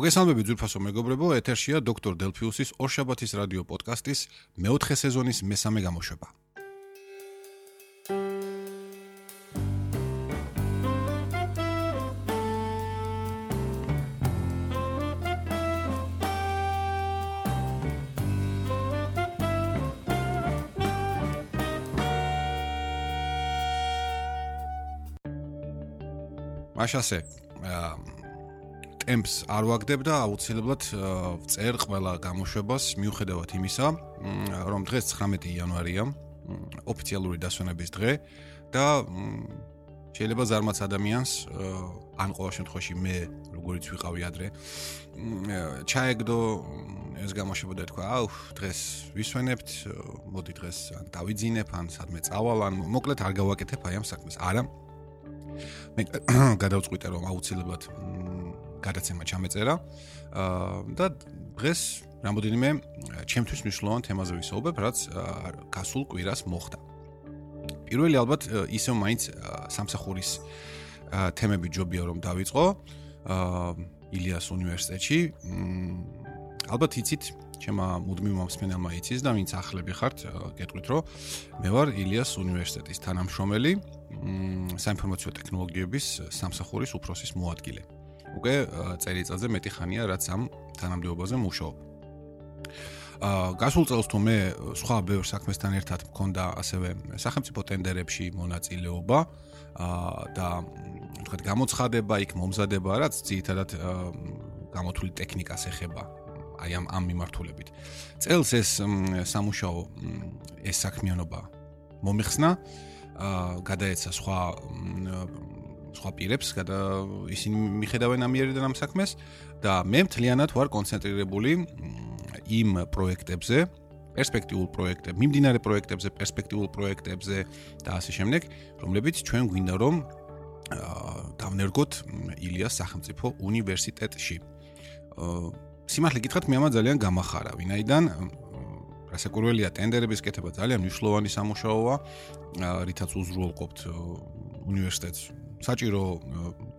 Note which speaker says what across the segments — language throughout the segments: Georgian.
Speaker 1: მოგესალმებით ძვირფასო მეგობრებო, ეთერშია დოქტორ დელფიუსის ორშაბათის რადიო პოდკასტის მეოთხე სეზონის მესამე გამოშვება. მაშასე ტემპს არ ვაგდებ და აუცილებლად წერ ყველა გამოშვებას მიუხედავად იმისა, რომ დღეს 19 იანვარია, ოფიციალური დასვენების დღე და შეიძლება ზარმაც ადამიანს ან ყოველ შემთხვევაში მე როგორიც ვიყავი ადრე ჩაეგდო ეს გამოშვება და თქვა, აუ, დღეს ვისვენებთ, მოდი დღეს ან დავიძინებ, ან სადმე წავალ, ან მოკლედ არ გავაკეთებ აი ამ საქმეს. არა, მე გადავწყვიტე რომ აუცილებლად გადაცემა ჩამეწერა და დღეს რამოდენიმე ჩემთვის მნიშვნელოვან თემაზე ვისაუბრებ, რაც გასულ კვირას მოხდა. პირველი ალბათ ისევ მაინც სამსახურის თემები ჯობია რომ დავიწყო ილიას უნივერსიტეტში. ალბათ იცით, ჩემო მუდმივ მომსმენელმა იცის და ვინც ახლები ხართ, გეტყვით რომ მე ვარ ილიას უნივერსიტეტის თანამშრომელი. საინფორმაციო ტექნოლოგიების სამსახურის უფროსის მოადგილე. უკვე წელიწადზე მეტი ხანია რაც ამ თანამდებობაზე მუშაობ. აა გასულ წელს თუ მე სხვა ბევრ საქმესთან ერთად მქონდა ასევე სახელმწიფო ტენდერებში მონაწილეობა აა და თქვათ გამოცხადება იქ მომზადება რაც ძირითადად გამოთვლილი ტექნიკას ეხება აი ამ ამ მიმართულებით. წელს ეს სამუშაო ეს საქმიანობა მომიხსნა გადაეცა სხვა სხვა პირებს, გადა ისინი მიხედავენ ამიერიდან ამ საქმეს. და მე მთლიანად ვარ კონცენტრირებული იმ პროექტებზე, პერსპექტიულ პროექტებზე, მიმდინარე პროექტებზე, პერსპექტიულ პროექტებზე და ასე შემდეგ, რომლებიც ჩვენ გვინდა რომ დავნერგოთ ილიას სახელმწიფო უნივერსიტეტში. სიმართლე გითხრათ, მე ამა ძალიან გამახარა, ვინაიდან რასაკურველია ტენდერების კეთება ძალიან მნიშვნელოვანი სამუშაოა, რითაც უზრუნველყოფთ უნივერსიტეტს საჭირო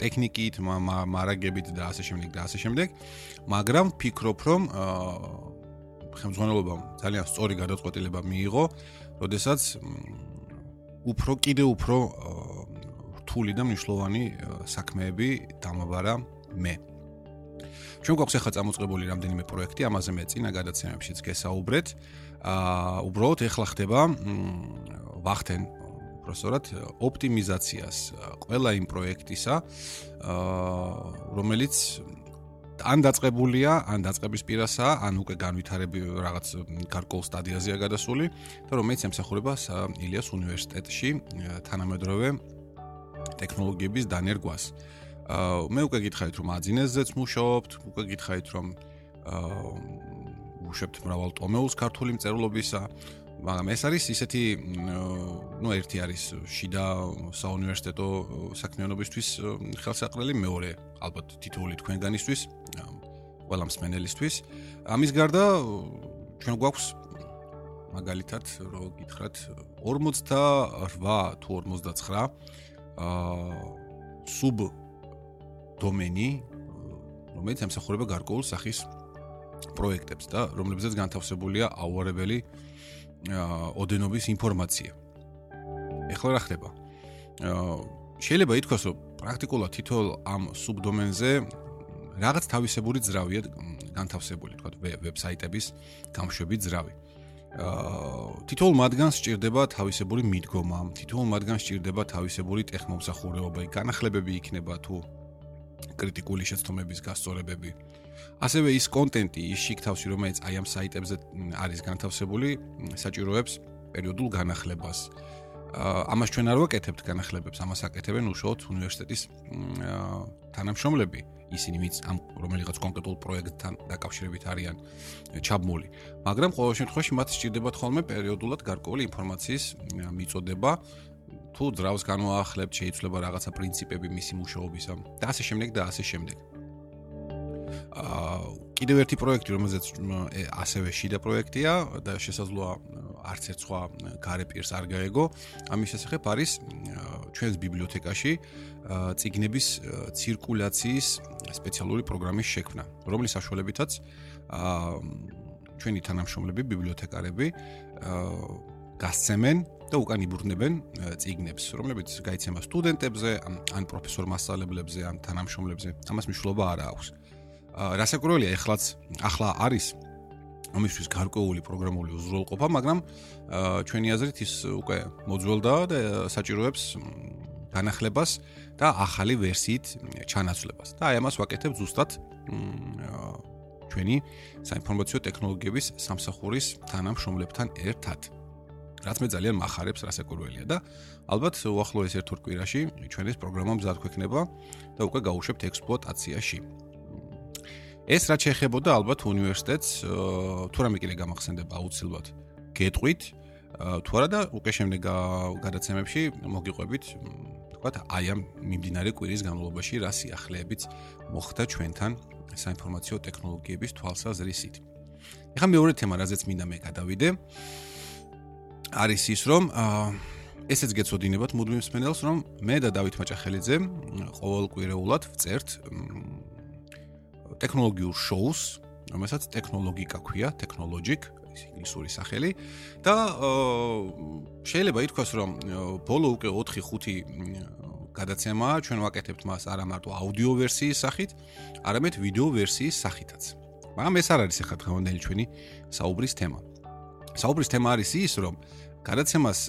Speaker 1: ტექნიკით, მარაგებით და ასე შემდეგ და ასე შემდეგ, მაგრამ ფიქრობ, რომ ხელმძღვანელობამ ძალიან სწორი გადაწყვეტილება მიიღო, როდესაც უფრო კიდე უფრო რთული და მნიშვნელოვანი საქმეები დამაბარა მე. ჩვენ გვაქვს ახლა წამოწყებული რამდენიმე პროექტი, ამაზე მე წინა გადაცემებშიც გესაუბრეთ. აა უბრალოდ ახლა ხდება ვახტენ პროფესორად ოპტიმიზაციას ყველა იმ პროექტისა, აა რომელიც ან დაწყებულია, ან დაწყების პირასაა, ან უკვე განვითარები რაღაც გარკვეულ სტადიაზეა გადასული და რომელიც ემსახურება ილიას უნივერსიტეტში თანამედროვე ტექნოლოგიების დანერგვას. აა მე უკვე გითხარით რომ აძინესზეც მუშაობთ, უკვე გითხარით რომ აა უშებთ მრავალ ტომეულს ქართული მწერლობისა, მაგრამ ეს არის ისეთი ნუ ერთი არის შიდა საუნივერსიტეტო საქმიანობისთვის ხელსაყრელი, მეორე ალბათ თითოეული თქვენგანისთვის, ყველა მსმენელისთვის. ამის გარდა ჩვენ გვაქვს მაგალითად რო გითხრათ 48 თუ 59 აა სუბ დომენი, რომელიც ემსახურება გარკვეულ სახის პროექტებს და რომლებზეც განთავსებულია აუარებელი ოდენობის ინფორმაცია. ეხლა რა ხდება? შეიძლება ითქვას, რომ პრაქტიკულად თითოეულ ამ სუბდომენზე რაღაც თავისებური ძრავია განთავსებული, თქვა ვებსაიტების გამშვები ძრავი. აა თითოეულ მათგანს სჭირდება თავისებური მიდგომა, თითოეულ მათგანს სჭირდება თავისებური ტექნომსახურეობა, განახლებები იქნება თუ კრიტიკული შეცდომების გასწორებები. ასევე ის კონტენტი, ის შიქთავსი, რომელიც აი ამ საიტებზე არის განთავსებული, საჭიროებს პერიოდულ განახლებას. ამას ჩვენ არ ვაკეთებთ განახლებებს, ამას აკეთებენ უშუალოდ უნივერსიტეტის თანამშრომლები, ისინი ვინც ამ რომელიღაც კონკრეტულ პროექტთან დაკავშირებით არიან ჩაბმული. მაგრამ ყოველ შემთხვევაში მათ სჭირდებათ ხოლმე პერიოდულად გარკვეული ინფორმაციის მიწოდება თუ ძრავს განვაახლებთ, შეიძლება რაღაცა პრინციპები მისი მუშაობისა და ასე შემდეგ და ასე შემდეგ. აა კიდევ ერთი პროექტი, რომელზეც ასევე შიდა პროექტია და შესაძლოა არც ერთ სხვა გარე პირს არ გაეგო, ამის შესახებ არის ჩვენს ბიბლიოთეკაში ციგნების ცირკულაციის სპეციალური პროგრამის შექმნა, რომლის საშუალებითაც ჩვენი თანამშრომლები, ბიბლიოთეკარები გასცემენ და უკან იბურნებენ ციგნებს, რომლებიც გაიცემა სტუდენტებზე, ან პროფესორ მასწავლებლებზე, ან თანამშრომლებზე. ამას მნიშვნელობა არ აქვს. რასაკვირველია, ეხლაც ახლა არის ამისთვის გარკვეული პროგრამული უზრუნველყოფა, მაგრამ ჩვენი აზრით ის უკვე მოძველდა და საჭიროებს განახლებას და ახალი ვერსიით ჩანაცვლებას. და აი ამას ვაკეთებ ზუსტად ჩვენი საინფორმაციო ტექნოლოგიების სამსახურის თანამშრომლებთან ერთად. რაც მე ძალიან מחარებს რასაკვირველია და ალბათ უახლოეს ერთ-ორ კვირაში ჩვენის პროგრამა მზად გვექნება და უკვე გავუშვებთ ექსპლუატაციაში. ეს რაც შეეხებოდა ალბათ უნივერსიტეტს თუ რამე კიდე გამახსენდება აუცილებლად გეტყვით თუ არა და უკვე შემდეგ გადაცემებში მოგიყვებით თქვათ აი ამ მიმდინარე კვირის განმავლობაში რა სიახლეებიც მოხდა ჩვენთან საინფორმაციო ტექნოლოგიების თვალსაზრისით. ეხლა მეორე თემა, რაზეც მინდა მე გადავიდე, არის ის, რომ ესეც გეცოდინებათ მუდმივ მსმენელს, რომ მე და დავით მაჭახელიძე ყოველკვირეულად ვწერთ ტექნოლოგიურ შოუს, რომელსაც ტექნოლოგიკა ქვია, ტექნოლოგიკ, ის ინგლისური სახელი და შეიძლება ითქვას, რომ ბოლო უკვე 4-5 გადაცემაა, ჩვენ ვაკეთებთ მას არა მარტო აუდიო ვერსიის სახით, არამედ ვიდეო ვერსიის სახითაც. მაგრამ ეს არ არის ახლა დღევანდელი ჩვენი საუბრის თემა. საუბრის თემა არის ის, რომ გადაცემას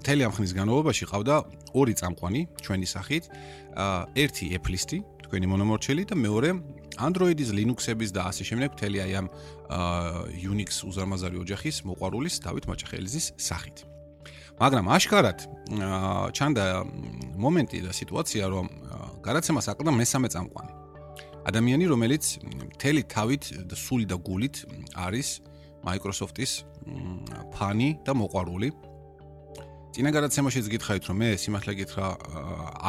Speaker 1: მთელი ამ ხნის განმავლობაში ყავდა ორი წამყვანი ჩვენი სახით, ერთი Apple-ისტი, თქვენი მონომორჩელი და მეორე Android-ის, Linux-ების და ასე შემდეგ მთელი აი ამ Unix უზარმაზარი ოჯახის მოყვარულის დავით მაჭახელიძის სახით. მაგრამ აშკარად ჩანდა მომენტი და სიტუაცია, რომ გადაცემას აკლდა მესამე წამყვანი. ადამიანი, რომელიც მთელი თავით და სული და გულით არის Microsoft-ის ფანი და მოყვარული. წინა გადაცემაშიც გითხარით, რომ მე სიმართლე გითხრა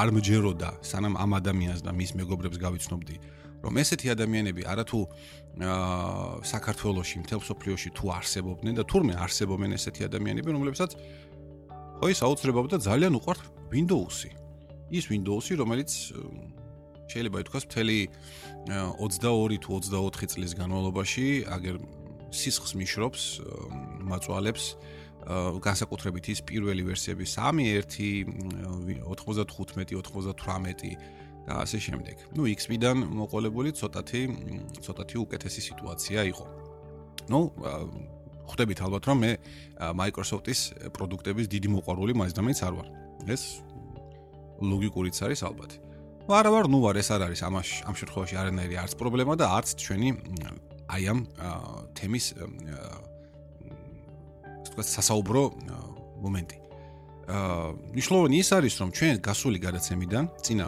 Speaker 1: არ მჯეროდა სანამ ამ ადამიანს და მის მეგობრებს გავიცნობდი, რომ ესეთი ადამიანები არათუ აა საქართველოსში, მთელ სოფლიოში თუ არსებობდნენ და თურმე არსებობენ ესეთი ადამიანები, რომლებსაც ხო ის აუცილებლად ძალიან უყვართ Windows-ი. ის Windows-ი, რომელიც შეიძლება ითქვას მთელი 22 თუ 24 წლის განმავლობაში აგერ სისხლს მიშრობს, მაწვალებს განსაკუთრებით ის პირველი ვერსიები 3.1, 95, 98 და ასე შემდეგ. ნუ XP-დან მოყოლებული ცოტათი ცოტათი უკეთესი სიტუაცია იყო. ნუ ხვდებით ალბათ რომ მე Microsoft-ის პროდუქტების დიდი მოყვარული მაინც და მაინც არ ვარ. ეს ლოგიკურიც არის ალბათ. არა ვარ, ნუ ვარ, ეს არ არის ამაში ამ შემთხვევაში არანაირი არც პრობლემა და არც ჩვენი აი ამ თემის თქვა სასაუბრო მომენტი. აა ნიშნულოვანი ის არის რომ ჩვენ გასული გადაცემიდან, წინა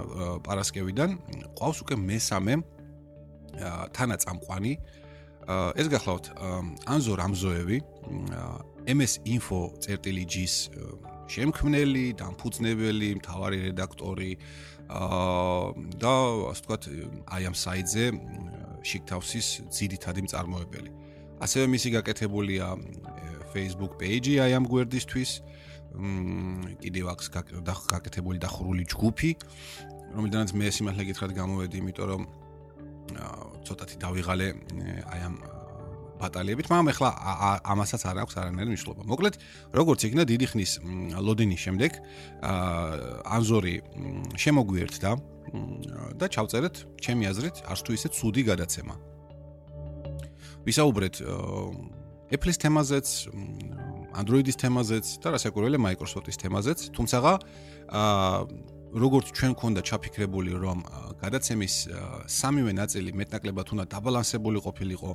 Speaker 1: პარასკევიდან ყავს უკვე მესამე თანაწამყვანი აა ეს გახლავთ ანზო რამზოევი MS info.gis შემქმნელი, დამფუძნებელი, მთავარი რედაქტორი და ასე ვთქვათ, აი ამ საიტზე შიქთავსის ძირითადი მწარმოებელი. ასევე მისი გაკეთებულია Facebook page-ი აი ამ გვერდისთვის. მ კიდევ აქვს გაკეთებული დახურული ჯგუფი, რომელიდანაც მე სიმართლე გითხრათ გამოვედი, იმიტომ რომ ცოტათი დავიღალე აი ამ ბატალიებით, მაგრამ ეხლა ამასაც არ აქვს არანაირი მნიშვნელობა. მოკლედ, როგორც იქნა დიდი ხნის ლოდინის შემდეგ, ანზორი შემოგვიერთდა და ჩავწერეთ ჩემი აზრით არც თუ ისე ცუდი გადაცემა. ვისაუბრეთ Apple-ის თემაზეც, Android-ის თემაზეც და რასაკვირველია Microsoft-ის თემაზეც, თუმცა აა როგორც ჩვენ ქონდა ჩაფიქრებული რომ გადაცემის სამივე ნაწილი მეტნაკლებად უნდა დაბალანსებული ყოფილიყო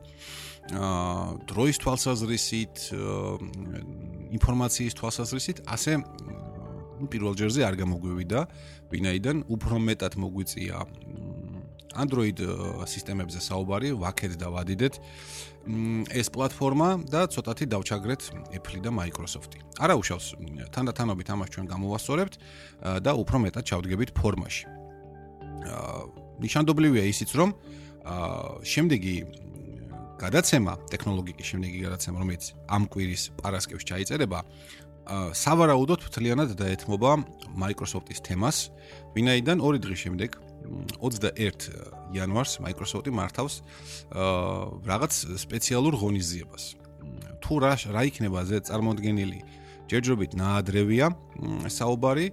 Speaker 1: აა დროის თვალსაზრისით ინფორმაციის თვალსაზრისით ასე პირველ ჯერზე არ გამოგვივიდა ვინაიდან უფრო მეტად მოგვიწია Android სისტემებზე საუბარი ვაქეთ და ვადიდეთ ეს პლატფორმა და ცოტათი დავჩაგრეთ Apple და Microsoft-ი. არა უშავს თანდათანობით ამას ჩვენ გამოვასწორებთ და უფრო მეტად ჩავდგებით ფორმაში. აა ნიშანდობლივია ისიც რომ აა შემდეგი გადაცემა, ტექნოლოგიის შემდეგი გადაცემა, რომელიც ამ კვირის პარასკევს ჩაიწერება, სავარაუდოდ მთლიანად დაეთმობა Microsoft-ის თემას, ვინაიდან ორი დღის შემდეგ 21 იანვარს Microsoft-ი მართავს რაღაც სპეციალურ ღონისძიებას. თუ რა რა იქნება ზე წარმოქმნილი ჯერჯერობით ნაადრევია საუბარი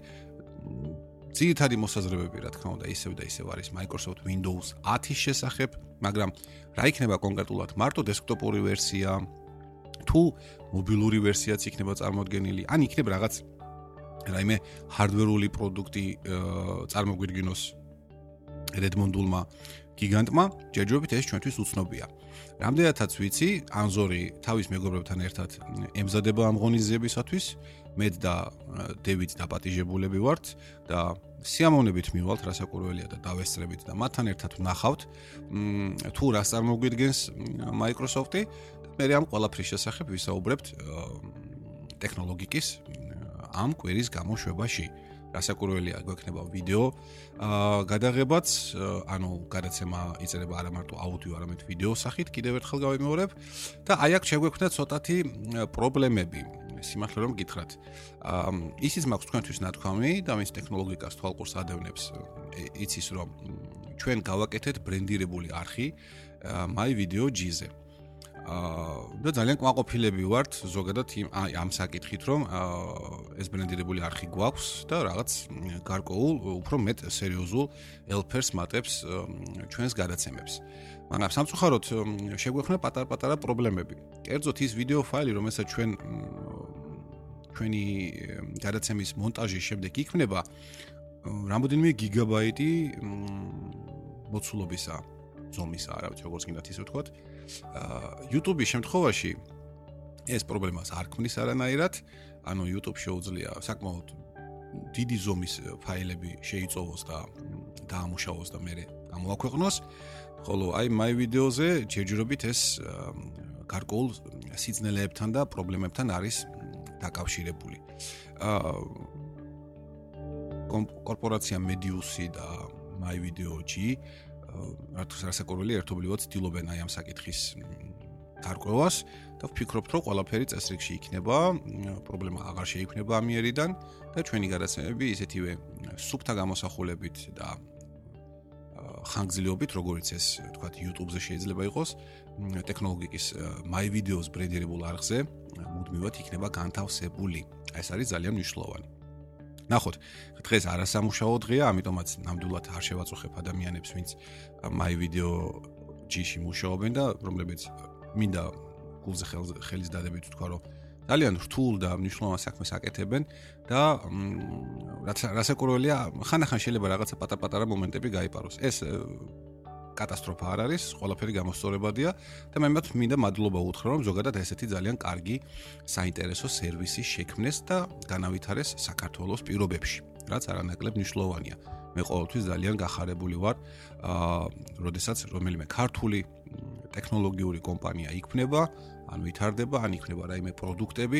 Speaker 1: ძირითადი მოსაზრებები რა თქმა უნდა ისევ და ისევ არის Microsoft Windows 10-ის შესახებ, მაგრამ რა იქნება კონკრეტულად მარტო დესკტოპური ვერსია თუ მობილური ვერსიაც იქნება წარმოქმნილი, ან იქნება რაღაც რაიმე ჰარდვერული პროდუქტი წარმოგვიდგინოს Redmond-ულმა გიგანტმა, ჯერჯერობით ეს ჩვენთვის უცნობია. რამდენადაც ვიცი, ანზორი თავის მეგობრებთან ერთად ემზადება ამ ღონისძიებისათვის, მე და დევიდ დაპატიჟებულები ვართ და სიამოვნებით მივალთ რასაკურველია და დავესწრებით და მათთან ერთად ვნახავთ თუ რას წარმოგვიდგენს Microsoft-ი და მე ამ ყველაფრის შესახებ ვისაუბრებთ ტექნოლოგიკის ამ კვირის გამოშვებაში. რასაკურველია გვექნება ვიდეო. აა გადაღებაც ანუ გადაცემა იწერება არა მარტო აუდიო არამედ ვიდეო სახით კიდევ ერთხელ გავიმეორებ. და აი აქ შეგვექნა ცოტათი პრობლემები. სიმართლე რომ გითხრათ. აა ისიც მაქვს თქვენთვის ნათქვამი და მის ტექნოლოგიას თვალყურს ადევნებს იცის რომ ჩვენ გავაკეთეთ ბრენდირებული არხი my video g-ზე აა და ძალიან კვაყოფილები ვართ ზოგადად აი ამ საკითხით რომ ეს ბრენდირებული არხი გვაქვს და რაღაც გარკვეულ უფრო მეტ სერიოზულ ელფერს მატებს ჩვენს გადაცემებს. მაგრამ სამწუხაროდ შეგვექნა პატარ-პატარა პრობლემები. კერძოდ ის ვიდეო ფაილი, რომელსაც ჩვენ ჩვენი გადაცემის მონტაჟის შემდეგ იქნება რამოდენიმე გიგაბაიტი მოცულობისა ზომისა, არა ვიცი როგორ გინდათ ისე ვთქვათ. YouTube-ის შემთხვევაში ეს პრობლემას არ ქმნის არანაირად, ანუ YouTube შეუძლია საკმაოდ დიდი ზომის ფაილები შეიწოვოს და დაამუშავოს და მე გამოაქვეყნოს, ხოლო აი my video-ზე ჯერჯერობით ეს გარკვეულ სიძნელეებთან და პრობლემებთან არის დაკავშირებული. აა კორპორაცია Medius-ი და my video-ი რატოს რასაკურველი ერთობლივად ცდილობენ აი ამ საკითხის დარკვევას და ვფიქრობთ რომ ყველაფერი წესრიგში იქნება, პრობლემა აღარ შეიქმნება ამიერიდან და ჩვენი გადაცემები ისეთივე სუფთა გამოსახულებით და ხანგრძლივობით, როგორც ეს თქვათ YouTube-ზე შეიძლება იყოს, ტექნოლოგიის my videos ბრენდირებულ არხზე მუდმივად იქნება განთავსებული. ეს არის ძალიან მნიშვნელოვანი. ნახოთ, დღეს არასამუშაო დღეა, ამიტომაც ნამდვილად არ შევაწუხებ ადამიანებს, ვინც my video ჯიში მუშაობენ და რომლებიც მინდა გულზე ხელის დადებით თქვა, რომ ძალიან რთულ და მნიშვნელოვან საქმეს აკეთებენ და რაც რასაკურველია, ხანახან შეიძლება რაღაცა პატარ-პატარა მომენტები გაიპაროს. ეს კატასტროფა არ არის, ყველაფერი გამოსწორებადია და მე მათ მინდა მადლობა უთხრა, რომ ზოგადად ესეთი ძალიან კარგი საინტერესო სერვისი შექმნეს და განავითარეს საქართველოს პირობებში, რაც არანაკლებ მნიშვნელოვანია. მე ყოველთვის ძალიან გახარებული ვარ, აა, როდესაც რომელიმე ქართული ტექნოლოგიური კომპანია იქნება, ან ვითარდება, ან იქნება რაიმე პროდუქტები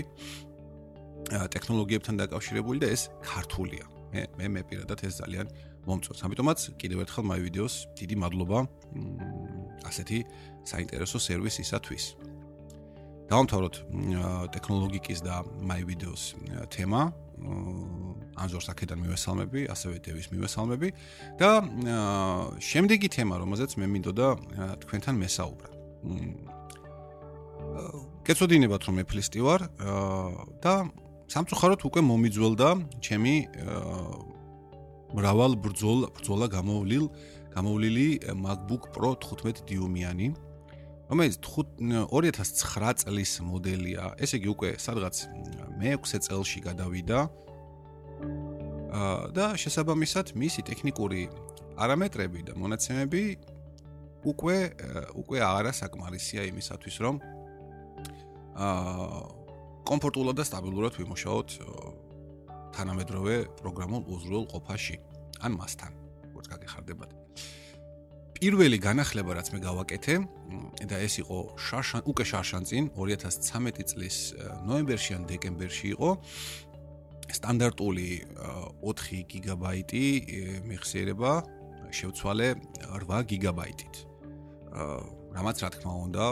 Speaker 1: ტექნოლოგიებთან დაკავშირებული და ეს ქართულია. მე მე მე პირადად ეს ძალიან მომწონს. ამიტომაც კიდევ ერთხელ my videos დიდი მადლობა ასეთი საინტერესო სერვისისათვის. დავამთავროთ ტექნოლოგიკის და my videos თემა. ანზორს აქედან მივესალმები, ასევე დევის მივესალმები და შემდეგი თემა, რომელზეც მე მინდოდა თქვენთან მესაუბრა. კეთოდინებათ რომ ეფლისტი ვარ და სამწუხაროდ უკვე მომიძველდა ჩემი მრავალ ბრძოლა ბრძოლა გამოვლილ გამოვლილი MacBook Pro 15 დიუმიანი. რომელიც 2009 წლის მოდელია ესე იგი უკვე სადღაც მე-6 წელში გადავიდა და შესაბამისად მისი ტექნიკური პარამეტრები და მონაცემები უკვე უკვე არა საკმარისია იმისათვის რომ აა კომფორტულად და სტაბილურად ვიმუშაოთ თანამედროვე პროგრამულ უზრუნველ ყოფაში ან მასთან როგორც გაგეხარდებათ. პირველი განახლება რაც მე გავაკეთე და ეს იყო შარშან უკვე შარშან წინ 2013 წლის ნოემბერში ან დეკემბერში იყო სტანდარტული 4 გიგაბაიტი მეხსიერება შევცვალე 8 გიგაბაიტით. რამაც რა თქმა უნდა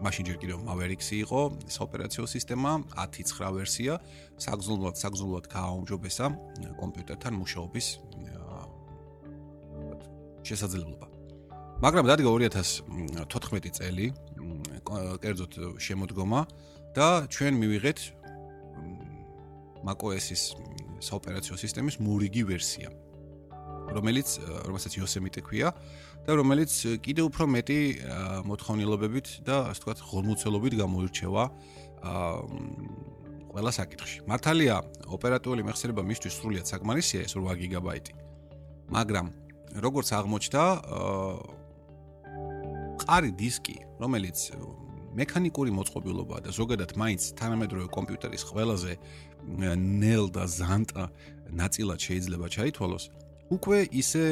Speaker 1: მაშინ ჯერ კიდევ Maverick-ი იყო ოპერაციო სისტემა 10.9 ვერსია, საგზნობლად საგზნობლად გააუმჯობესა კომპიუტერთან მუშაობის შესაძლებლობა. მაგრამ დადგა 2014 წელი, კერძოდ შემოდგომა და ჩვენ მივიღეთ macOS-ის ოპერაციო სისტემის მურიგი ვერსია. რომელიც რომელსაც Yosemite ქვია და რომელიც კიდევ უფრო მეტი მოთხოვნილობებით და ასე ვთქვათ ღორმუცელობით გამოირჩევა ყველა საკითხში. მართალია, ოპერატიული მეხსიერება მისთვის სრულიად საკმარისია ეს 8 გიგაბაიტი. მაგრამ როგორც აღმოჩნდა, ყარი დისკი, რომელიც მექანიკური მოწყობილობა და ზოგადად მაინც თანამედროვე კომპიუტერის ყველაზე ნელ და ზანტა ნაწილად შეიძლება ჩაითვალოს, უკვე ისე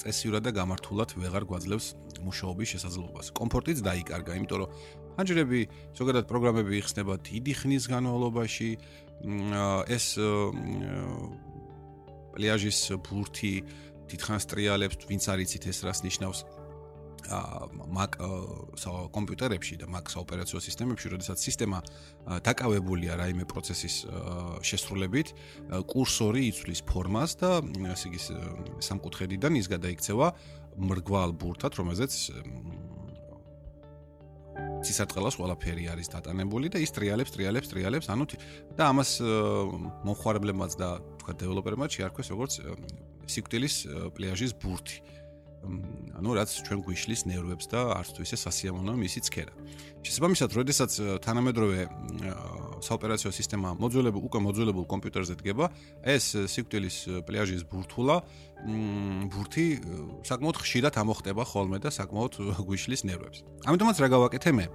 Speaker 1: წესიურად და გამართულად ვეღარ გვაძლევს მუშაობის შესაძლებლობას. კომფორტიც დაიკარგა, იმიტომ რომ ფანჯრები, ზოგადად პროგრამები იხსნება დიდი ხნის განმავლობაში. ეს პლიაჟის ბურთი დიდხანს ტრიალებს, ვინც არიცით ეს რას ნიშნავს. Mac კომპიუტერებში და Mac ოპერაციო სისტემებში, როდესაც სისტემა დაკავებულია რაიმე პროცესის შესრულებით, კურსორი იცვლის ფორმას და ასე იგი სამკუთხედიდან ის გადაიქცევა მრგვალ ბურთად, რომელზეც ცისარტყელას ყველაფერი არის დატანებული და ის ტრიალებს, ტრიალებს, ტრიალებს, ანუ და ამას მომხმარებლებმაც და თქვა დეველოპერებმაც შეარქვეს როგორც სიკვდილის პლიაჟის ბურთი. ანუ რაც ჩვენ გვიშლის ნერვებს და არც თუ ისე სასიამოვნოა მისი ცქერა. შესაბამისად, როდესაც თანამედროვე საოპერაციო სისტემა მოძველებულ უკვე მოძველებულ კომპიუტერზე დგება, ეს სიკვდილის პლიაჟის ბურთულა ბურთი საკმაოდ ხშირად ამოხტება ხოლმე და საკმაოდ გვიშლის ნერვებს. ამიტომაც რა გავაკეთე მე?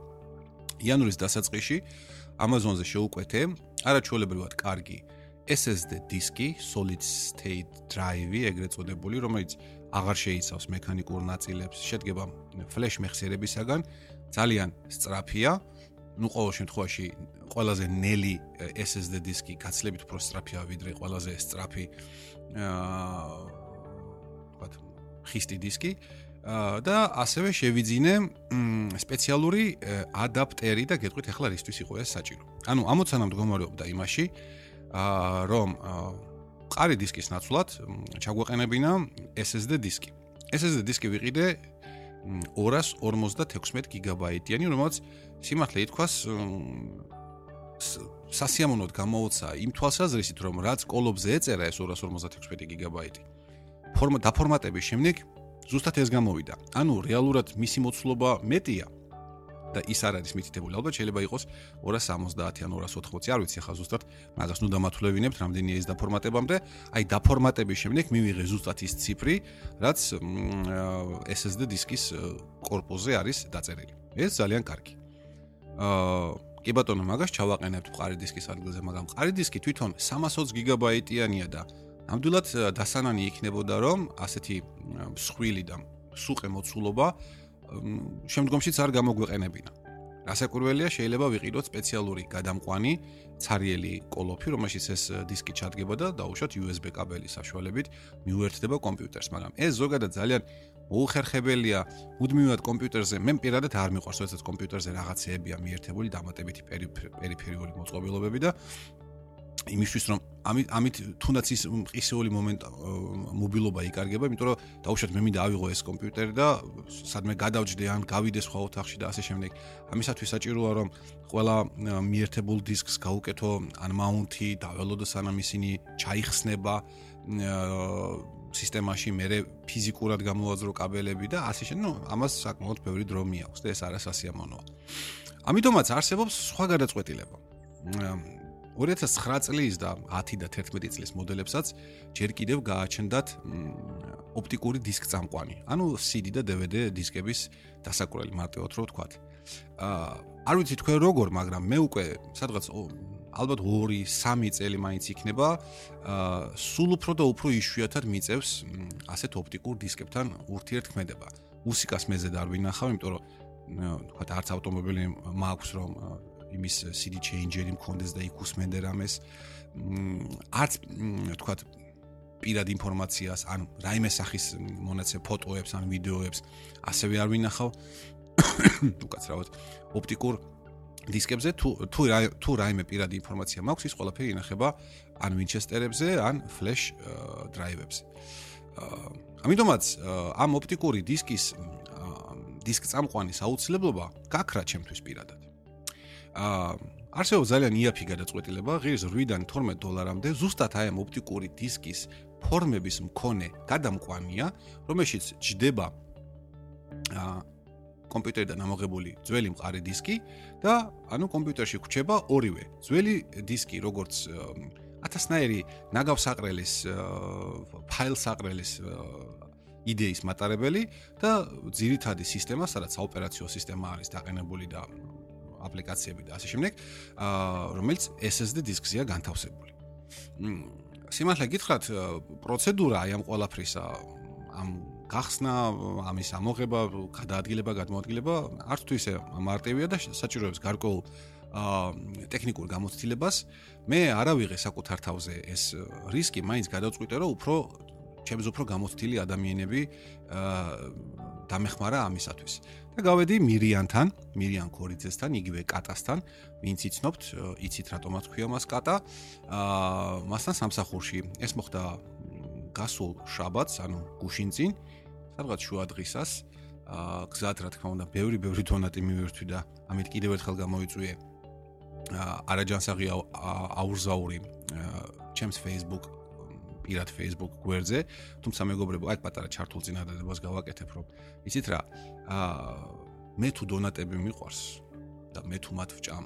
Speaker 1: იანვრის დასაწყისში Amazon-ზე შეუკვეთე არაჩვეულებრივად კარგი SSD დისკი, solid state drive-ი, ეგრეთ წოდებული, რომელიც აღარ შეიცავს მექანიკურ ნაწილებს, შედგება ფლეშ მეხსიერებისაგან, ძალიან სწრაფია. ну ყოველ შემთხვევაში ყველაზე ნელი SSD დისკი გაცლებით უფრო სწრაფია ვიდრე ყველაზე სწრაფი აა ვთქვათ ხისტი დისკი და ასევე შევიძინე სპეციალური ადაპტერი და გეტყვით ახლა რისთვის იყო ეს საჭირო. ანუ ამოცანა მდგომარეობდა იმაში, რომ მყარი დისკის ნაცვლად ჩაგვეყენებინა SSD დისკი. SSD დისკი ვიყიდე 256 გიგაბაიტიანი, რომელიც სიმართლე ითქვას სასიამოვნოდ გამოუცა იმ თვალსაზრისით, რომ რაც კოლობზე ეწერა ეს 256 გიგაბაიტი. ფორმა დაფორმატების შემდეგ ზუსტად ეს გამოვიდა. ანუ რეალურად მისი მოცულობა მეტია, და ის არ არის მითითებული. ალბათ შეიძლება იყოს 270-იან 280, არ ვიცი ახლა ზუსტად, მაგას ნუ დამათვლევინებთ რამდენია ეს დაფორმატებამდე. აი დაფორმატების შემდეგ მივიღე ზუსტად ის ციფრი, რაც SSD დისკის э, корпуზე არის დაწერილი. ეს ძალიან კარგი. აა კი ბატონო, მაგას ჩავაყენებთ მყარი დისკის ადგილზე, მაგრამ მყარი დისკი თვითონ 320 გიგაბაიტიანია და ნამდვილად э, დასანანი იქნებოდა, რომ ასეთი მსხვილი და სუყე მოცულობა შემდგომშიც არ გამოგვეყენებინა. გასაკურველია შეიძლება ვიყიდოთ სპეციალური გადამყვანი цаრიელი კოლოფი, რომელშიც ეს დისკი ჩადგება და დაუშვათ USB კაბელის საშუალებით მიუერთდება კომპიუტერს, მაგრამ ეს ზოგადად ძალიან მოუხერხებელია უდმივად კომპიუტერზე. მე პირადად არ მიყვარს, როდესაც კომპიუტერზე რაღაცეებია მიერთებული დამატებითი პერიფერიული მოწყობილობები და იმისთვის რომ ამით ამით თუნდაც ის ყისეული მომენტ მობილობა იკარგება, იმიტომ რომ დაუშვათ მე მინდა ავიღო ეს კომპიუტერი და სადმე გადავჯდე ან გავიდე სხვა ოთახში და ასე შემდეგ. ამისათვის საჭიროა რომ ყველა მიერთებულ დისკს გაუკეთო ან მაუნტი, დაველოდო სანამ ისინი ჩაიხსნება სისტემაში, მე ფიზიკურად გამოვაძრო კაბელები და ასე შემდეგ. ნუ ამას საკმაოდ ბევრი დრო მიაქვს და ეს არასასიამოვნოა. ამიტომაც არსებობს სხვა გადაწყვეტილება. 2009 წლის და 10 და 11 წლის მოდელებსაც ჯერ კიდევ გააჩნდათ ოპტიკური დისკ წამყვანი. ანუ CD და DVD დისკების დასაკვრელი მარტივად რო ვთქვათ. აა არ ვიცი თქვენ როგორ, მაგრამ მე უკვე სადღაც ალბათ 2-3 წელი მაინც იქნება აა სულ უფრო და უფრო იშვიათად მიწევს ასეთ ოპტიკურ დისკებთან ურთიერთქმედება. მუსიკას მეზე არ ვინახავ, იმიტომ რომ თქვათ არც ავტომობილი მაქვს რომ იმის CD changer-ი მქონდეს და იქ უსმენდე რამეს. არც თქვათ პირად ინფორმაციას ან რაიმე სახის მონაცე ფოტოებს ან ვიდეოებს ასევე არ ვინახავ. უკაცრავად ოპტიკურ დისკებზე თუ თუ თუ რაიმე პირადი ინფორმაცია მაქვს ის ყველაფერი ინახება ან ვინჩესტერებზე ან ფლეშ დრაივებზე ამიტომაც ამ ოპტიკური დისკის დისკ წამყვანის აუცილებლობა გაქრა ჩემთვის პირადად აა არსებობს ძალიან იაფი გადაწყვეტილება ღირს 8-დან 12 დოლარამდე ზუსტად აი ამ ოპტიკური დისკის ფორმების მქონე გადამყვანია რომელშიც ჯდება აა კომპიუტერიდან ამოღებული ძველი მყარი დისკი და ანუ კომპიუტერში გვჩება ორივე ძველი დისკი როგორც ათასნაირი ნაგავსაყრელის ფაილსაყრელის იდეის მატარებელი და ძირითადი სისტემა, სადაც საოპერაციო სისტემა არის დაყენებული და აპლიკაციები და ასე შემდეგ, რომელიც SSD დისკზეა განთავსებული. სიმართლე გითხრათ, პროცედურა აი ამ ყველაფრისა ამ გახსნა, ამის ამოღება, გადაადგილება, გადმოადგილება არც თუ ისე მარტივია და საჭიროებს გარკვეულ აა ტექნიკურ გამოცდილებას. მე არ ავიღე საკუთარ თავზე ეს რისკი, მაინც გადავწყვიტე, რომ უფრო ჩემს უფრო გამოცდილი ადამიანები აა დამეხმარა ამისათვის. და გავედი მირიანთან, მირიან კორიძესთან, იგივე კატასთან, ვინც იცნობთ, იცით რატომაც ქვია მას კატა. აა მასთან სამსახურში. ეს მოხდა გასულ შაბათს, ანუ გუშინწინ, სადღაც შუა დღისას, აა გზად რა თქმა უნდა, ბევრი ბევრი დონატი მივერთვი და ამით კიდევ ერთხელ გამოიწვიე. არაჯანსაღი აურზაური ჩემს Facebook პირად Facebook გვერდზე, თუმცა მეგობრებო, აი პატარა ჩართულ წინადადებას გავაკეთებ, რომ იცით რა, აა მე თუ დონატები მიყვარს და მე თუ მათ ვჭამ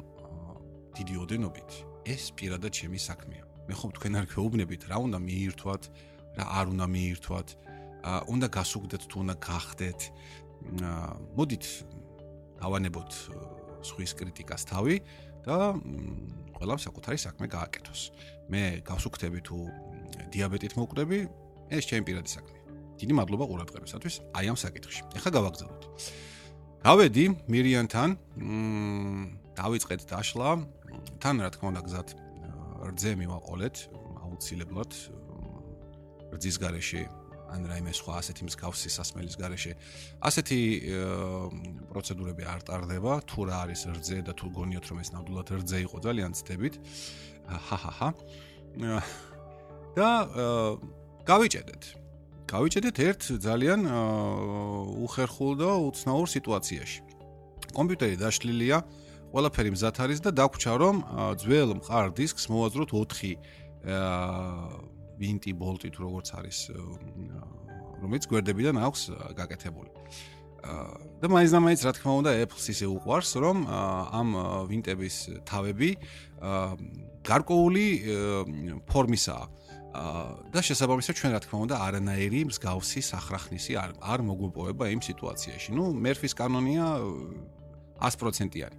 Speaker 1: დიდი ოდენობით, ეს პირადად ჩემი საქმეა. მე ხომ თქვენ არ გეუბნებით, რა უნდა მიირთვათ, რა არ უნდა მიირთვათ, აა უნდა გასუგდეთ თუ უნდა გახდეთ. აა მოდით ავანებოთ სხვის კრიტიკას თავი და ყველამ საკუთარი საქმე გააკეთოს. მე გავსუქთები თუ დიაბეტით მოკვდები, ეს ჩემი პირადი საქმეა. დიდი მადლობა ყურადღებისათვის აი ამ საკითხში. ეხლა გავაგზავნოთ. გავედი მირიანთან, მმ დავიწყეთ დაშლა. თან რა თქმა უნდა გზად რძე მივაყოლეთ აუცილებლად რძის garaში ან რაიმე სხვა ასეთი მსგავსი სასმელის garaში. ასეთი პროცედურები არ ტარდება, თუ რა არის რძე და თუ გონიოთ რომ ეს ნამდვილად რძე იყო, ძალიან ცდებით. ჰაჰაჰა. და გავიჭედეთ. გავიჭედეთ ერთ ძალიან უხერხულ და უცნაურ სიტუაციაში. კომპიუტერი დაშლილია, ყველაფერი მზად არის და დაგვჭა რომ ძველ მყარ დისკს მოვაზროთ 4 ვინტი ბოლტი თუ როგორც არის რომელიც გვერდებიდან აქვს გაკეთებული. და მაინც და მაინც რა თქმა უნდა Apple-ს ისე უყვარს რომ ამ ვინტების თავები გარკვეული ფორმისაა. და შესაბამისად ჩვენ რა თქმა უნდა არანაირი მსგავსი სახრახნისი არ არ მოგვეპოვება იმ სიტუაციაში. ნუ მერფის კანონია 100%-იანი.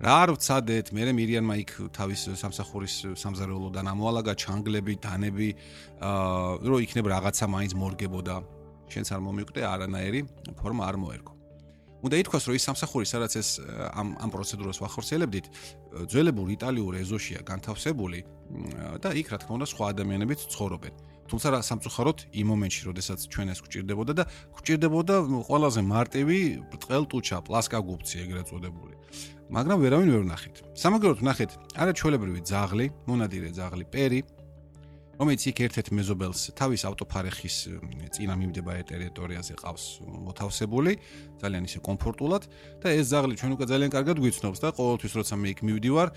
Speaker 1: რა არ ვცადეთ, მე მირიანმა იქ თავის სამსახურის სამზარეულოდან ამოალაგა ჩანგლები, დანები, აა რომ იქნებ რაღაცა მაინც მორგებოდა. შენც არ მომიკვდე არანაირი ფორმა არ მოერგო. უნდა ითქვას, რომ ის სამსახური, სადაც ეს ამ ამ პროცედურას ვახორციელებდით, ძველებურ იტალიურ ეზოშია განთავსებული და იქ რა თქმა უნდა სხვა ადამიანებიც ცხოვრობენ. თუმცა სამწუხაროდ იმ მომენტში, როდესაც ჩვენ ეს გვჭირდებოდა და გვჭირდებოდა ყველაზე მარტივი ბრტყელტუჩა, პლასკაგუბცი ეგრეთ წოდებული. მაგრამ ვერავინ ვერ ვნახეთ. სამაგეროთ ვნახეთ არაჩვეულებრივი ძაღლი, მონადირე ძაღლი, პერი, რომელიც იქ ერთ-ერთ მეზობელს თავის ავტოფარეხის წინა მიმდებარე ტერიტორიაზე ყავს მოთავსებული, ძალიან ისე კომფორტულად და ეს ზაღლი ჩვენ უკვე ძალიან კარგად გვიცნობს და ყოველთვის როცა მე იქ მივდივარ,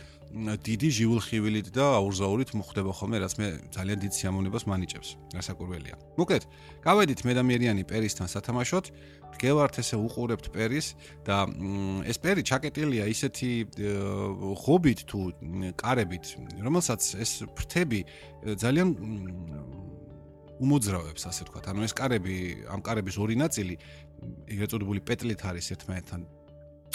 Speaker 1: დიდი ჟიულხივილით და აურზაურით მოხდება ხოლმე, რაც მე ძალიან დიდ სიამოვნებას მანიჭებს. გასაკურველია. მოკლედ, გავედით მე და მერიანი პერისთან სათამაშოთ. გევართ ესე უყურებთ პერის და ეს პერი ჩაკეტილია ისეთი ღობით თუ კარებით, რომელსაც ეს ფრთები ძალიან უმოძრავებს, ასე ვთქვათ. ანუ ეს კარები, ამ კარების ორი ნაწილი ეგრეთ წოდებული პეტლით არის ერთმანეთთან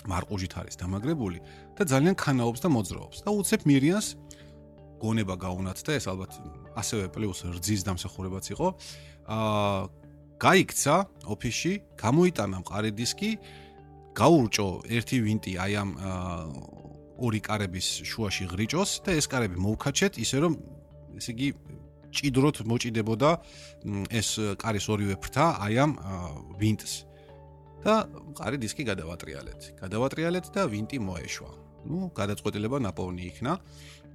Speaker 1: მარყუჟით არის დამაგრებული და ძალიან ქანაობს და მოძრაობს და უცებ მირიანს გონება გაუნათ და ეს ალბათ ასევე პლუს რძის დამსახურებაც იყო. აა გაიქცა ოფისში, გამოიტანა მყარი დისკი, გაურჭო ერთი ვინტი აი ამ ორი კარების შუაში ღრიჭოს და ეს კარები მოუქაჩეთ ისე რომ ესე იგი ჭიდროთ მოჭიდებოდა ეს კარის ორივე ფრთა აი ამ ვინტს. და მყარი დისკი გადავატრიალეთ. გადავატრიალეთ და ვინტი მოეშვა. ну, გადაწყვეტილება ნაპოვნი იქნა.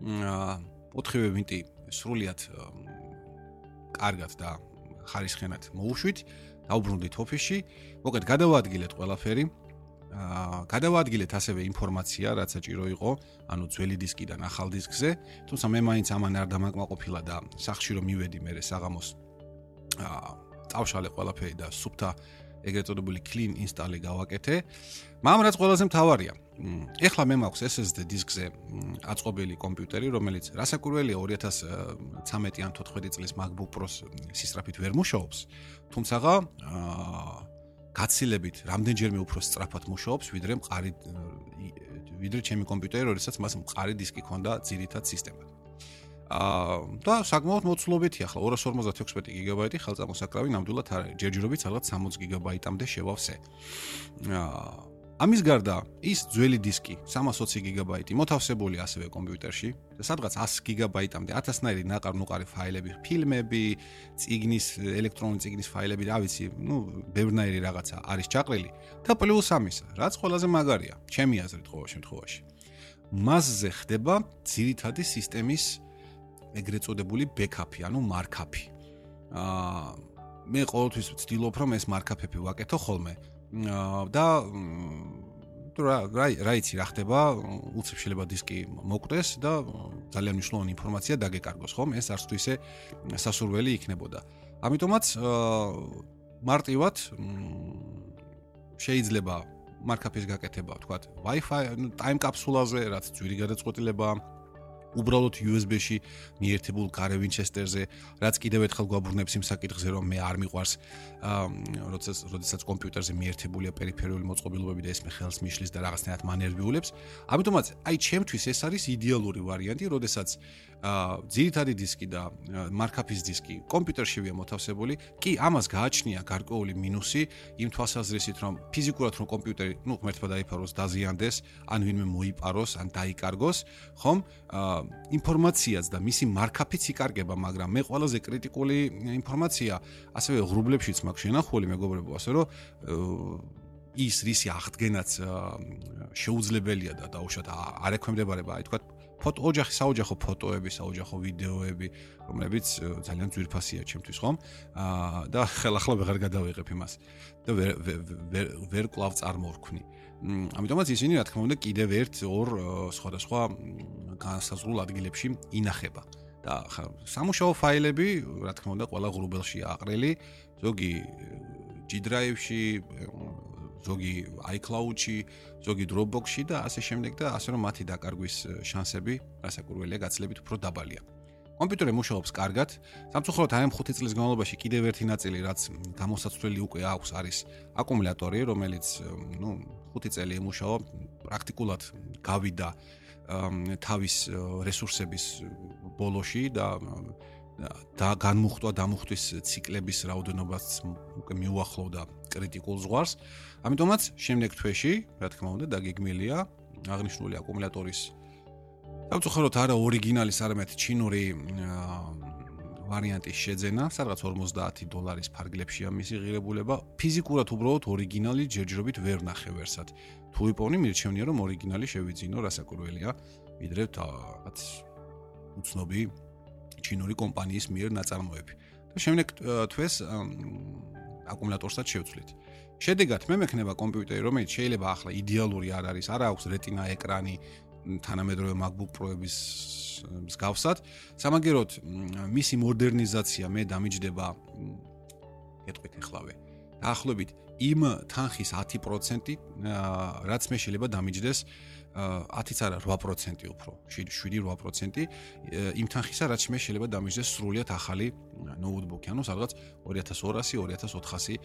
Speaker 1: აა, ოთხივე ვინტი სრულიად კარგად და ხარისხენად მოუშვით, დაუბრუნდით ოფისში. მოკლედ გადავაადგილეთ ყველაფერი. აა, გადავაადგილეთ ასევე ინფორმაცია, რაც საჭირო იყო, ანუ ძველი დისკიდან ახალ დისკზე. თუმცა მე მაინც ამან არ დამაკმაყოფილა და სახში რომ მივედი მე საღამოს აა, წავშალე ყველაფერი და სუფთა ეგრეთ წოდებული clean install-ი გავაკეთე. მაგრამ რაც ყველაზე მთავარია, ეხლა მე მაქვს SSD დისკზე აწყობილი კომპიუტერი, რომელიც რასაკურველია 2013 ან 14 წლის MacBook Pro-ს სისწრაფით ვერ მუშაობს, თუმცა აა გაცილებით რამდენჯერმე უფრო სწრაფად მუშაობს, ვიდრე მყარი ვიდრე ჩემი კომპიუტერი, როდესაც მას მყარი დისკი ქონდა ძირითად სისტემად. აა და საკმაოდ მოცულობითი ახლა 256 გიგაბაიტი ხელწამოსაკრავი ნამდვილად არ არის. ჯერჯერობით სადღაც 60 გიგაბაიტამდე შევავსე. აა ამის გარდა ის ძველი დისკი 320 გიგაბაიტი მოთავსებული ასევე კომპიუტერში და სადღაც 100 გიგაბაიტამდე 1000-ნაირი ნაყარ-ნუყარი ფაილები, ფილმები, ციგნის, ელექტრონული ციგნის ფაილები, რა ვიცი, ну, ბევრნაირი რაღაცა არის ჩაყრილი და პლუს ამისა, რაც ყველაზე მაგარია, ჩემი აზრით ყოველ შემთხვევაში. მასზე ხდება ძირითადი სისტემის ეგრეთ წოდებული ბექაპი, ანუ მარკაპი. აა მე ყოველთვის ვცდილობ რომ ეს მარკაპები ვაკეთო ხოლმე. და რა რა იცი რა ხდება? უცებ შეიძლება დისკი მოკვდეს და ძალიან მნიშვნელოვანი ინფორმაცია დაგეკარგოს ხომ? ეს არც თუ ისე სასურველი იქნებოდა. ამიტომაც მარტივად შეიძლება მარკაპის გაკეთება თქვათ Wi-Fi time კაფსულაზე რაც ძვირი გადაწყვეტილებაა უბრალოდ USB-ში მიერთებულ გარე ვინჩესტერზე, რაც კიდევ ერთხელ გვაბრუნებს იმ საკითხზე, რომ მე არ მიყვარს აა როდესაც როდესაც კომპიუტერზე მიერთებულია პერიფერიული მოწყობილობები და ეს მე ხელს მიშლის და რაღაცნაირად მანერვიულებს. ამიტომაც აი ჩემთვის ეს არის იდეალური ვარიანტი, როდესაც ძირითადი დისკი და მარკაპის დისკი კომპიუტერშივია მოთავსებული. კი, ამას გააჩნია გარკვეული მინუსი იმ თვალსაზრისით, რომ ფიზიკურად რომ კომპიუტერი, ну, ღმერთმა დაიფაროს, დაზიანდეს, ან ვინმე მოიპაროს, ან დაიკარგოს, ხომ? ინფორმაციაც და მისი მარკაპიც იკარგება, მაგრამ მე ყველაზე კრიტიკული ინფორმაცია ასევე ღრუბლებშიც მაქვს შენახული, მეგობრებო, ასე რომ ის რისი აღდგენაც შეუძლებელია და დაუშვათ არ ექვემდებარება, აი თქვა ფოტო ოჯახი საოჯახო ფოტოები, საოჯახო ვიდეოები, რომლებიც ძალიან ძვირფასია ჩემთვის, ხომ? აა და ხელახლა ვეღარ გადავიღებ იმას და ვერ ვერ ვერ კლავ წარმოვქნი. ამიტომაც ისინი რა თქმა უნდა კიდევ ერთ ორ სხვადასხვა განსაზღვრულ ადგილებში ინახება. და სამუშაო ფაილები, რა თქმა უნდა, ყველა ღრუბელში აყრილი, ზოგი G Drive-ში, ზოგი iCloud-ში, ზოგი Dropbox-ში და ასე შემდეგ და ასე რომ მათი დაკარგვის შანსები, რასაკურველია, გაცილებით უფრო დაბალია. კომპიუტერი მუშაობს კარგად. სამწუხაროდ აი ამ 5 წლის განმავლობაში კიდევ ერთი ნაწილი, რაც გამოსაცვლელი უკვე აქვს, არის აკუმულატორი, რომელიც, ну, 5 წელი ემუშავა, პრაქტიკულად გავიდა თავის რესურსების ბოლოში და და განმუხტვა დამუხტვის ციკლების რაოდენობას უკვე მიუახლოვდა კრიტიკულ ზღვარს. ამიტომაც შემდეგ თვეში, რა თქმა უნდა, დაგეგმილია აღნიშნული აკუმულატორის დავწუხაროთ არა ორიგინალის, არამედ ჩინური ვარიანტის შეძენა, სადღაც 50 დოლარის ფარგლებშია მისი ღირებულება. ფიზიკურად უბრალოდ ორიგინალი ჯერჯერობით ვერ ნახე ვერსად. თუ იპოვნი მირჩევნია რომ ორიგინალი შევიძინო რასაკურველია, ვიდრე რაღაც უცნობი ჩინური კომპანიის მიერ ნაწარმოები. და შემდეგ თვეს აკუმულატორსაც შევცვლით. შედეგად მე მექნება კომპიუტერი, რომელიც შეიძლება ახლა იდეალური არ არის, არა აქვს რეტინა ეკრანი, თანამედროვე MacBook Pro-ების მსგავსად. სამაგეროდ მისი მოდერნიზაცია მე დამიჯდება ეთქვით ეხლავე. დაახლოებით იმ თანხის 10% რაც მე შეიძლება დამიჯდეს 10-იც არა 8% უფრო 7-8% იმ თანხისა რაც მე შეიძლება დამიჯდეს სრულიად ახალი ნოუთბუქი. ანუ სადღაც 2200-2400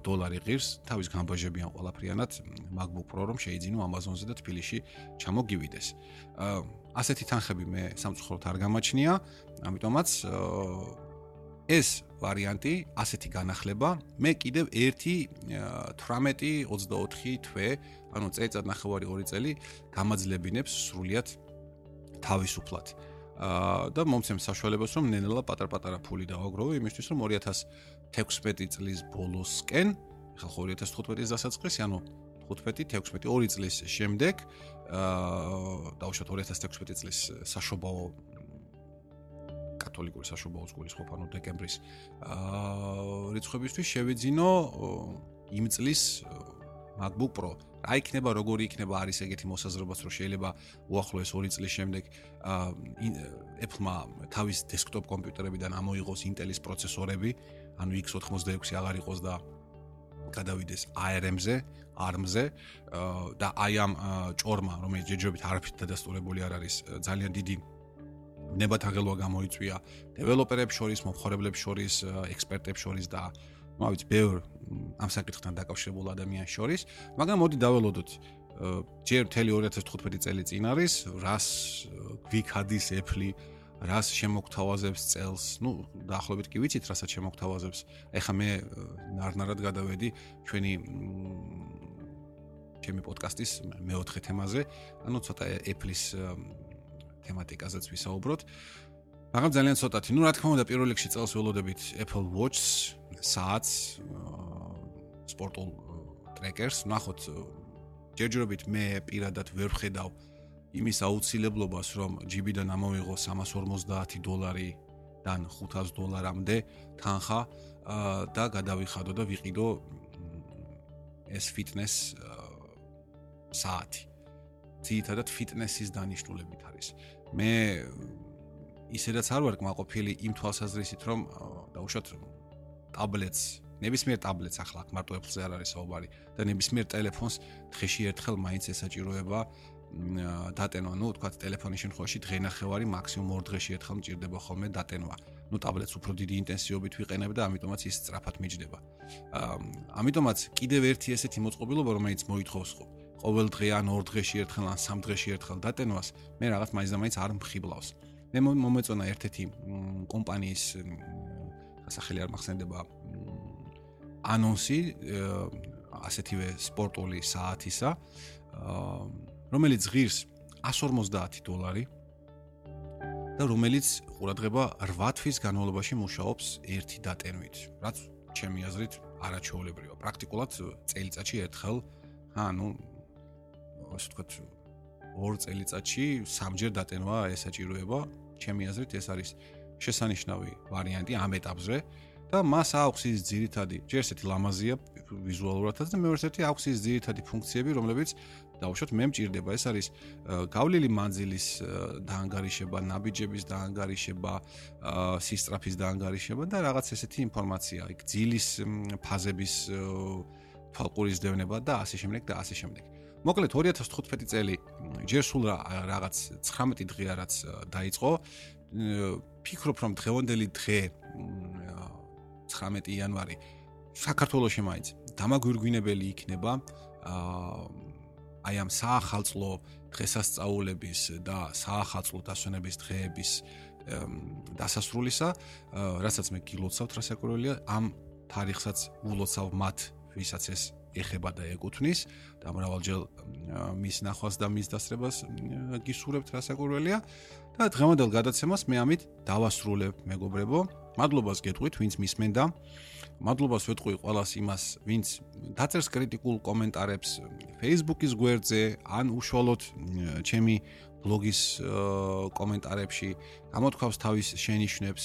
Speaker 1: დოლარი ღირს თავის გამბაჟებიან ყველაფრიანად MacBook Pro რომ შეიძინო Amazon-ზე და თბილისში ჩამოგივიდეს. ასეთი თანხები მე სამწუხაროდ არ გამაჩნია. ამიტომაც ეს ვარიანტი ასეთი განახლება მე კიდევ 1 18-24 თვე ანუ წელიწად ნახევარი 2 წელი გამაძლებინებს სრულიად თავისუფლად აა და მომცემ საშუალებას რომ ნენელა პატარ-პატარა ფული დავაგროვო იმისთვის რომ 2016 წლის ბოლოსკენ ხა 2015-ის დასაწყისი, ანუ 15-16 2 წლის შემდეგ აა დაუშვათ 2016 წლის საშობაო კათოლიკური საშობაო სკოლის ყოფანო დეკემბრის აა რიცხვებისთვის შევიძინო იმ წლის MacBook Pro. რა იქნება, როგორი იქნება, არის ეგეთი მოსაზრებაც, რომ შეიძლება უახლოეს 2 წლის შემდეგ აა Apple-მა თავის desktop კომპიუტერებიდან ამოიღოს Intel-ის პროცესორები, ანუ X86 აღარ იყოს და გადავიდეს ARM-ზე, ARM-ზე და აი ამ ჭორმა, რომელიც ჯერჯერობით არაფრით დადასტურებული არ არის, ძალიან დიდი ნებათაღელვა გამოიწვია დეველოპერებს შორის, მომხმარებლებს შორის, ექსპერტებს შორის და ma vitsi, ბევრ ამ საკითხთან დაკავშირებულ ადამიანს შორის, მაგრამ მოდი დაველოდოთ ჯერ მთელი 2015 წელი წინ არის, რას გვიქადის ეფლი, რას შემოგთავაზებს წელს, ну, დაახლოებით კი ვიცით, რასაც შემოგთავაზებს. ეხლა მე ნარნარად გადავედი ჩვენი ჩემი პოდკასტის მეოთხე თემაზე, ანუ ცოტა ეფლის თემატიკაზეც ვისაუბროთ. აა მაგრამ ძალიან ცოტათი. ну, რა თქმა უნდა, პირველ რიგში წელს ველოდებით Apple Watch-ს, საათს, სპორტულ ტრეკერს, ნახოთ ჯერჯერობით მე პირადად ვერ ვხედავ იმის აუცილებლობას, რომ GB-დან ამოვიღო 350 დოლარი დან 500 დოლარამდე თანხა და გადავიხადო და ვიყიდო ეს ფიტნეს საათი. ძირითადად ფიტნესის დანიშნულებით არის. მე ისედაც არ ვარ კმაყოფილი იმ თვალსაზრისით, რომ დაუშვათ ტაბლეტს, ნებისმიერ ტაბლეტს ახლა მარტო Apple-ზე არ არის საუბარი და ნებისმიერ ტელეფონს დღეში ერთხელ მაინც ესაჭიროება დატენვა, ну, თქვა ტელეფონის შემთხვევაში დღენახევარი მაქსიმუმ 2 დღეში ერთხელ მჭირდება ხოლმე დატენვა. ну, ტაბლეტს უფრო დიდი ინტენსივობით ვიყენებ და ამიტომაც ის სწრაფად მიჯდება. აა ამიტომაც კიდევ ერთი ესეთი მოწყობილობა, რომელიც მოითხოვს ყოველ დღე ან 2 დღეში ერთხელ ან 3 დღეში ერთხელ დატენვას, მე რაღაც მაინც და მაინც არ მხიბლავს. მე მომეწონა ერთ-ერთი კომპანიის სახელი არ მახსენდება ანონსი ასეთივე სპორტული საათისა აა რომელიც ღირს 150 დოლარი და რომელიც ყურადღება 8 თვის განმავლობაში მუშაობს ერთი დატენვით, რაც ჩემი აზრით არაჩვეულებრივია. პრაქტიკულად წელიწადში ერთხელ, ანუ ასე ვთქვათ, ორ წელიწადში სამჯერ დატენვა ესაჭიროება. ჩემი აზრით ეს არის შესანიშნავი ვარიანტი ამ ეტაპზე. და მას აქვს ის ძირითადი, ჯერ ესეთი ლამაზია ვიზუალურადაც და მეორე ერთი აქვს ის ძირითადი ფუნქციები, რომლებიც დაუშვათ მე მჭირდება. ეს არის გავლილი მანძილის დაანგარიშება, ნაბიჯების დაანგარიშება, სისტრაფის დაანგარიშება და რაღაც ესეთი ინფორმაცია, იქ ძილის ფაზების ფალყურის დევნება და ასე შემდეგ და ასე შემდეგ. მოკლედ 2015 წელი ჯერ სულ რაღაც 19 დღეა რაც დაიწყო. ფიქრობ რომ დღევანდელი დღე 19 იანვარი საქართველოსში მაინც დამაგვირგვინებელი იქნება აი ამ საახალწლო დღესასწაულების და საახალწლო დასვენების დღეების დასასრულისა, რასაც მე გილოცავთ რასაკურველია, ამ თარიღსაც ულოცავ მათ, ვისაც ეს ეხება და ეკუთვნის და მრავალჯერ მის ნახვას და მის დასრებას გისურვებთ რასაკურველია და დღევანდელ გადაცემას მე ამით დავასრულებ მეგობრებო. მადლობას გეტყვით ვინც მისმენდა მადლობას ვეტყვი ყველას იმას ვინც დაწერს კრიტიკულ კომენტარებს Facebook-ის გვერდზე ან უშუალოდ ჩემი ბლოგის კომენტარებში. გამოთქვავს თავის შენიშვნებს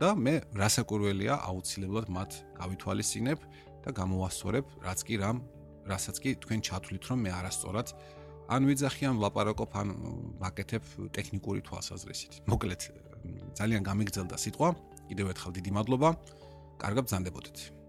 Speaker 1: და მე რასაკურველია აუცილებლად მათ გავითვალისწინებ და გამოვასწორებ რაც კი რამ რასაც კი თქვენ ჩათვლით რომ მე არასწორად ან ვიძახი ან ლაპარაკობ ან ვაკეთებ ტექნიკური თვალსაზრისით. მოკლედ ძალიან გამიგძელდა სიტყვა. კიდევ ერთხელ დიდი მადლობა. კარგად ბრძანდებოდეთ.